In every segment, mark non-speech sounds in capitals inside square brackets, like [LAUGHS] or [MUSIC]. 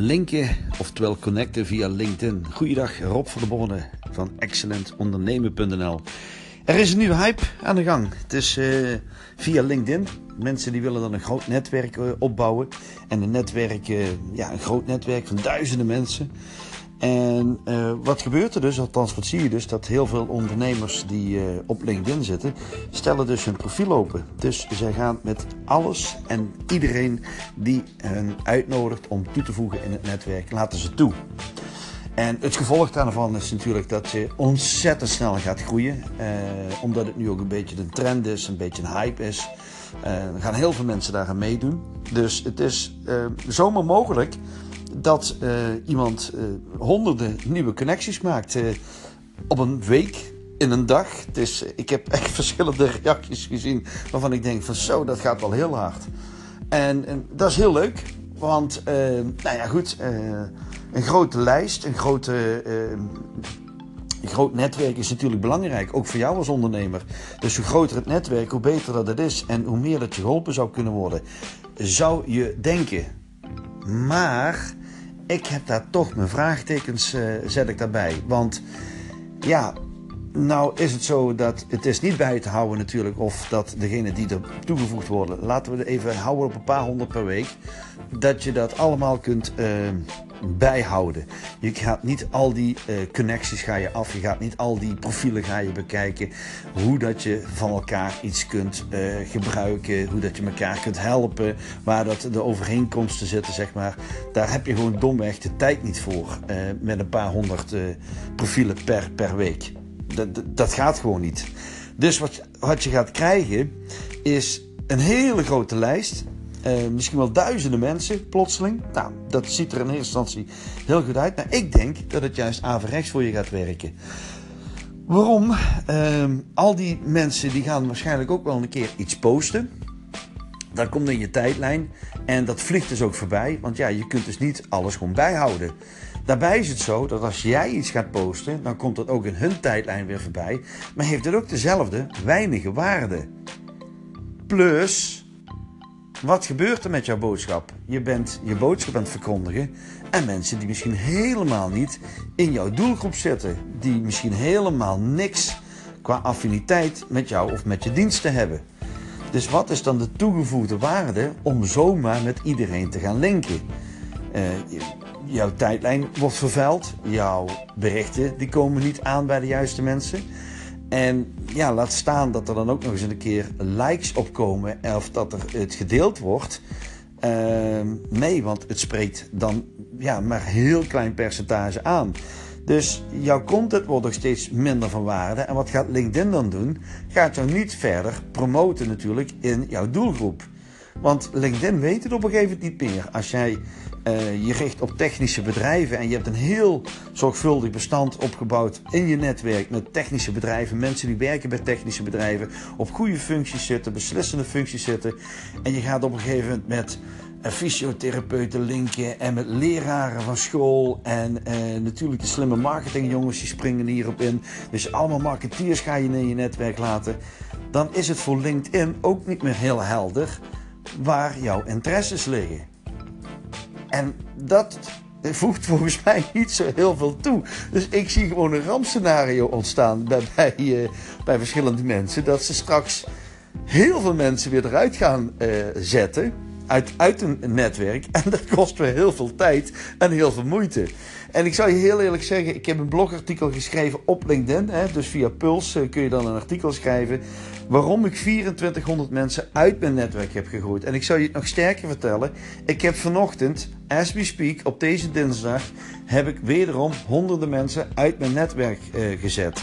linken, oftewel connecten via LinkedIn. Goeiedag, Rob van der Borne van excellentondernemen.nl. Er is een nieuwe hype aan de gang. Het is uh, via LinkedIn. Mensen die willen dan een groot netwerk uh, opbouwen. En een netwerk, uh, ja, een groot netwerk van duizenden mensen. En uh, wat gebeurt er dus, althans wat zie je dus, dat heel veel ondernemers die uh, op LinkedIn zitten, stellen dus hun profiel open. Dus zij gaan met alles en iedereen die hen uitnodigt om toe te voegen in het netwerk, laten ze toe. En het gevolg daarvan is natuurlijk dat je ontzettend snel gaat groeien. Uh, omdat het nu ook een beetje een trend is, een beetje een hype is. er gaan heel veel mensen daar aan meedoen. Dus het is zomaar mogelijk dat uh, iemand uh, honderden nieuwe connecties maakt uh, op een week, in een dag. Dus ik heb [LAUGHS] echt verschillende reacties gezien waarvan ik denk van zo, dat gaat wel heel hard. En, en dat is heel leuk, want nou ja goed, een grote lijst, een grote... Een groot netwerk is natuurlijk belangrijk, ook voor jou als ondernemer. Dus hoe groter het netwerk, hoe beter dat het is en hoe meer dat je geholpen zou kunnen worden, zou je denken. Maar ik heb daar toch mijn vraagtekens, uh, zet ik daarbij. Want ja, nou is het zo dat het is niet bij te houden natuurlijk of dat degene die er toegevoegd worden, laten we het even houden op een paar honderd per week, dat je dat allemaal kunt uh, bijhouden. Je gaat niet al die uh, connecties ga je af, je gaat niet al die profielen ga je bekijken, hoe dat je van elkaar iets kunt uh, gebruiken, hoe dat je elkaar kunt helpen, waar dat de overeenkomsten zitten zeg maar. Daar heb je gewoon domweg de tijd niet voor uh, met een paar honderd profielen per, per week. Dat, dat, dat gaat gewoon niet. Dus wat, wat je gaat krijgen is een hele grote lijst uh, misschien wel duizenden mensen plotseling. Nou, dat ziet er in eerste instantie heel goed uit. Maar ik denk dat het juist averechts voor je gaat werken. Waarom? Uh, al die mensen die gaan waarschijnlijk ook wel een keer iets posten. Dat komt in je tijdlijn en dat vliegt dus ook voorbij. Want ja, je kunt dus niet alles gewoon bijhouden. Daarbij is het zo dat als jij iets gaat posten, dan komt dat ook in hun tijdlijn weer voorbij. Maar heeft het ook dezelfde weinige waarde. Plus, wat gebeurt er met jouw boodschap? Je bent je boodschap aan het verkondigen en mensen die misschien helemaal niet in jouw doelgroep zitten, die misschien helemaal niks qua affiniteit met jou of met je diensten hebben. Dus wat is dan de toegevoegde waarde om zomaar met iedereen te gaan linken? Uh, jouw tijdlijn wordt vervuild, jouw berichten die komen niet aan bij de juiste mensen. En ja, laat staan dat er dan ook nog eens een keer likes opkomen of dat er het gedeeld wordt. Uh, nee, want het spreekt dan ja, maar heel klein percentage aan. Dus jouw content wordt nog steeds minder van waarde. En wat gaat LinkedIn dan doen? Gaat jou niet verder promoten natuurlijk in jouw doelgroep. Want LinkedIn weet het op een gegeven moment niet meer. Als jij uh, je richt op technische bedrijven en je hebt een heel zorgvuldig bestand opgebouwd in je netwerk met technische bedrijven, mensen die werken bij technische bedrijven, op goede functies zitten, beslissende functies zitten. En je gaat op een gegeven moment met uh, fysiotherapeuten linken en met leraren van school en uh, natuurlijk de slimme marketingjongens die springen hierop in. Dus allemaal marketeers ga je in je netwerk laten. Dan is het voor LinkedIn ook niet meer heel helder waar jouw interesses liggen. En dat voegt volgens [LAUGHS] mij niet zo heel veel toe. Dus ik zie gewoon een rampscenario ontstaan bij, bij, uh, bij verschillende mensen. Dat ze straks heel veel mensen weer eruit gaan uh, zetten. Uit, uit een netwerk. [LAUGHS] En dat kost weer heel veel tijd en heel veel moeite. En ik zou je heel eerlijk zeggen, ik heb een blogartikel geschreven op LinkedIn. Hè, dus via Puls uh, kun je dan een artikel schrijven. Waarom ik 2400 mensen uit mijn netwerk heb gegooid. En ik zou je het nog sterker vertellen. Ik heb vanochtend, as we speak, op deze dinsdag, heb ik wederom honderden mensen uit mijn netwerk uh, gezet.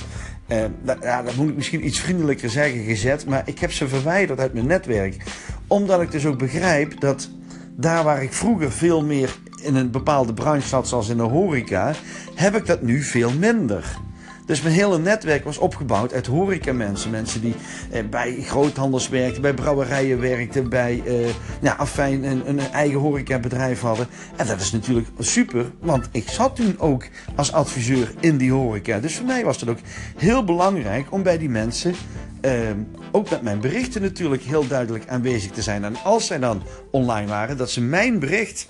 Uh, ja, dat moet ik misschien iets vriendelijker zeggen, gezet. Maar ik heb ze verwijderd uit mijn netwerk. Omdat ik dus ook begrijp dat daar waar ik vroeger veel meer in een bepaalde branche zat, zoals in de horeca, heb ik dat nu veel minder. Dus mijn hele netwerk was opgebouwd uit horeca-mensen. Mensen die eh, bij groothandels werkten, bij brouwerijen werkten, bij eh, afijn, een, een eigen horecabedrijf hadden. En dat is natuurlijk super, want ik zat toen ook als adviseur in die horeca. Dus voor mij was het ook heel belangrijk om bij die mensen uh, ook met mijn berichten natuurlijk heel duidelijk aanwezig te zijn. En als zij dan online waren, dat ze mijn bericht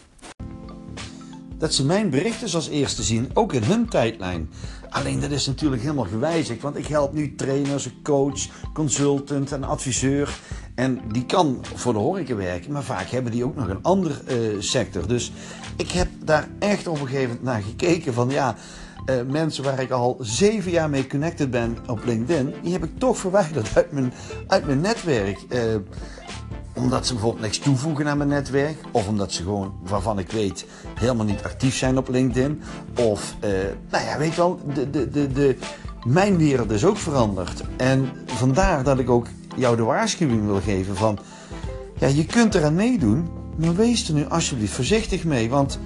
dat ze mijn berichten als eerste zien, ook in hun tijdlijn. Alleen dat is natuurlijk helemaal gewijzigd, want ik help nu trainers, coach, consultant en adviseur. En die kan voor de horeca werken, maar vaak hebben die ook nog een andere uh, sector. Dus ik heb daar echt op een gegeven moment naar gekeken van ja, uh, mensen waar ik al zeven jaar mee connected ben op LinkedIn, die heb ik toch verwijderd uit mijn, uit mijn netwerk. Uh, omdat ze bijvoorbeeld niks toevoegen aan mijn netwerk. Of omdat ze gewoon, waarvan ik weet, helemaal niet actief zijn op LinkedIn. Of, uh, nou ja, weet wel, de, de, de, de, mijn wereld is ook veranderd. En vandaar dat ik ook jou de waarschuwing wil geven van... Ja, je kunt eraan meedoen, maar wees er nu alsjeblieft voorzichtig mee. Want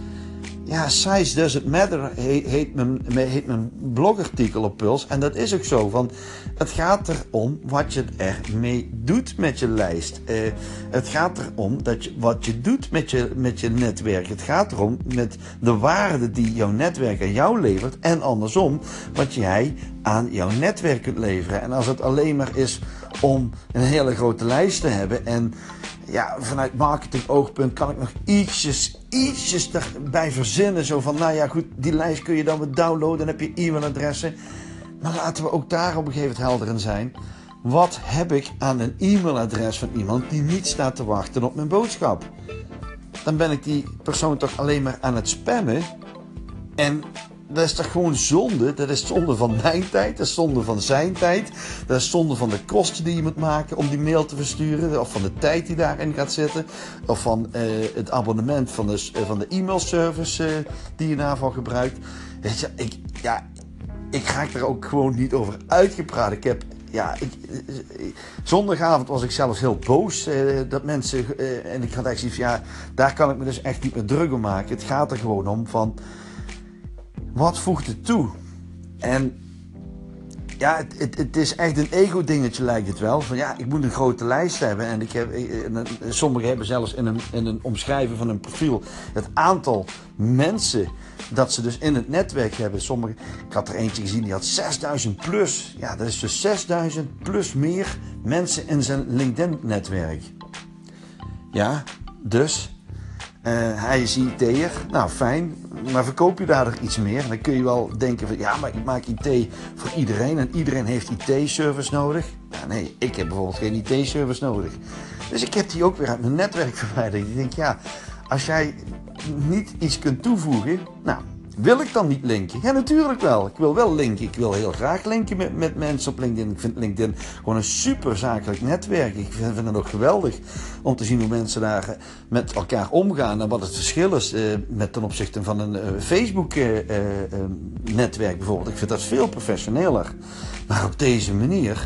ja, size doesn't matter heet, mijn, heet mijn blogartikel op Puls. En dat is ook zo. Want het gaat erom wat je ermee doet met je lijst. Uh, het gaat erom dat wat je doet met je, met je netwerk. Het gaat erom met de waarde die jouw netwerk aan jou levert. En andersom, wat jij aan jouw netwerk kunt leveren. En als het alleen maar is om een hele grote lijst te hebben en ja, vanuit marketing oogpunt kan ik nog ietsjes, ietsjes erbij verzinnen. Zo van, nou ja, goed, die lijst kun je dan weer downloaden. Dan heb je e-mailadressen. Maar laten we ook daar op een gegeven moment helder in zijn. Wat heb ik aan een e-mailadres van iemand die niet staat te wachten op mijn boodschap? Dan ben ik die persoon toch alleen maar aan het spammen. En dat is toch gewoon zonde? Dat is zonde van mijn tijd, dat is zonde van zijn tijd. Dat is zonde van de kosten die je moet maken om die mail te versturen. Of van de tijd die daarin gaat zitten. Of van uh, het abonnement van de, uh, van de e-mailservice uh, die je daarvoor gebruikt. Weet je, ik, ja, ik raak er ook gewoon niet over uitgepraat. Ik heb ja, ik, zondagavond was ik zelfs heel boos dat mensen. En ik had echt zoiets ja, daar kan ik me dus echt niet meer druk om maken. Het gaat er gewoon om van wat voegt het toe? En ja, het, het, het, is echt een ego-dingetje lijkt het wel. Van ja, ik moet een grote lijst hebben. En ik heb, sommigen hebben zelfs in een, in een omschrijving van een profiel het aantal mensen dat ze dus in het netwerk hebben. Sommige, ik had er eentje gezien die had 6000 plus. Ja, dat is dus 6000 plus meer mensen in zijn LinkedIn-netwerk. Ja, dus uh, hij is IT'er. Nou, fijn. Maar verkoop je daardoor iets meer? Dan kun je wel denken van... Ja, maar ik maak IT voor iedereen. En iedereen heeft IT-service nodig. Ja, nee, ik heb bijvoorbeeld geen IT-service nodig. Dus ik heb die ook weer uit mijn netwerk [LAUGHS] verwijderd. Ik denk, ja... Als jij niet iets kunt toevoegen... Nou, wil ik dan niet linken? Ja, natuurlijk wel. Ik wil wel linken. Ik wil heel graag linken met, met mensen op LinkedIn. Ik vind LinkedIn gewoon een super zakelijk netwerk. Ik vind, het ook geweldig om te zien hoe mensen daar eh, met elkaar omgaan. En wat het verschil is uh, met ten opzichte van een uh, Facebook-netwerk bijvoorbeeld. Ik vind dat veel professioneler. Maar op deze manier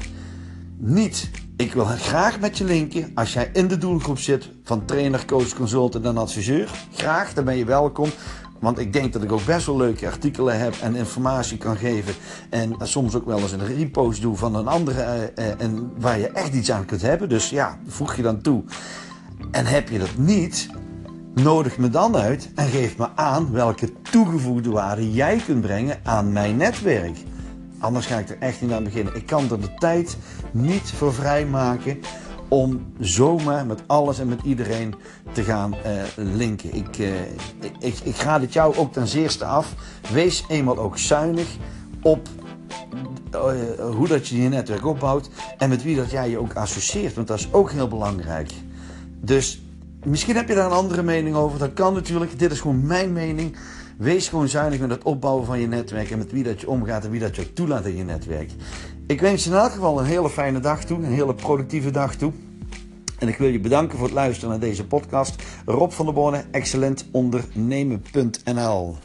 niet. Ik wil graag met je linken. Als jij in de doelgroep zit van trainer, coach, consultant en adviseur. Graag, dan ben je welkom. Want ik denk dat ik ook best wel leuke artikelen heb en informatie kan geven. En soms ook wel eens een repost doe van een andere. Uh, uh, en waar je echt iets aan kunt hebben. Dus ja, voeg je dan toe. En heb je dat niet, nodig me dan uit en geef me aan welke toegevoegde waarde jij kunt brengen aan mijn netwerk. Anders ga ik er echt niet aan beginnen. Ik kan er de tijd niet voor vrijmaken om zomaar met alles en met iedereen te gaan uh, linken. Ik, uh, ik, ik ga dit jou ook ten zeerste af. Wees eenmaal ook zuinig op uh, hoe dat je je netwerk opbouwt en met wie dat jij je ook associeert, want dat is ook heel belangrijk. Dus misschien heb je daar een andere mening over, dat kan natuurlijk. Dit is gewoon mijn mening. Wees gewoon zuinig met het opbouwen van je netwerk en met wie dat je omgaat en wie dat je toelaat in je netwerk. Ik wens je in elk geval een hele fijne dag toe, een hele productieve dag toe. En ik wil je bedanken voor het luisteren naar deze podcast. Rob van der Borne, excellentondernemen.nl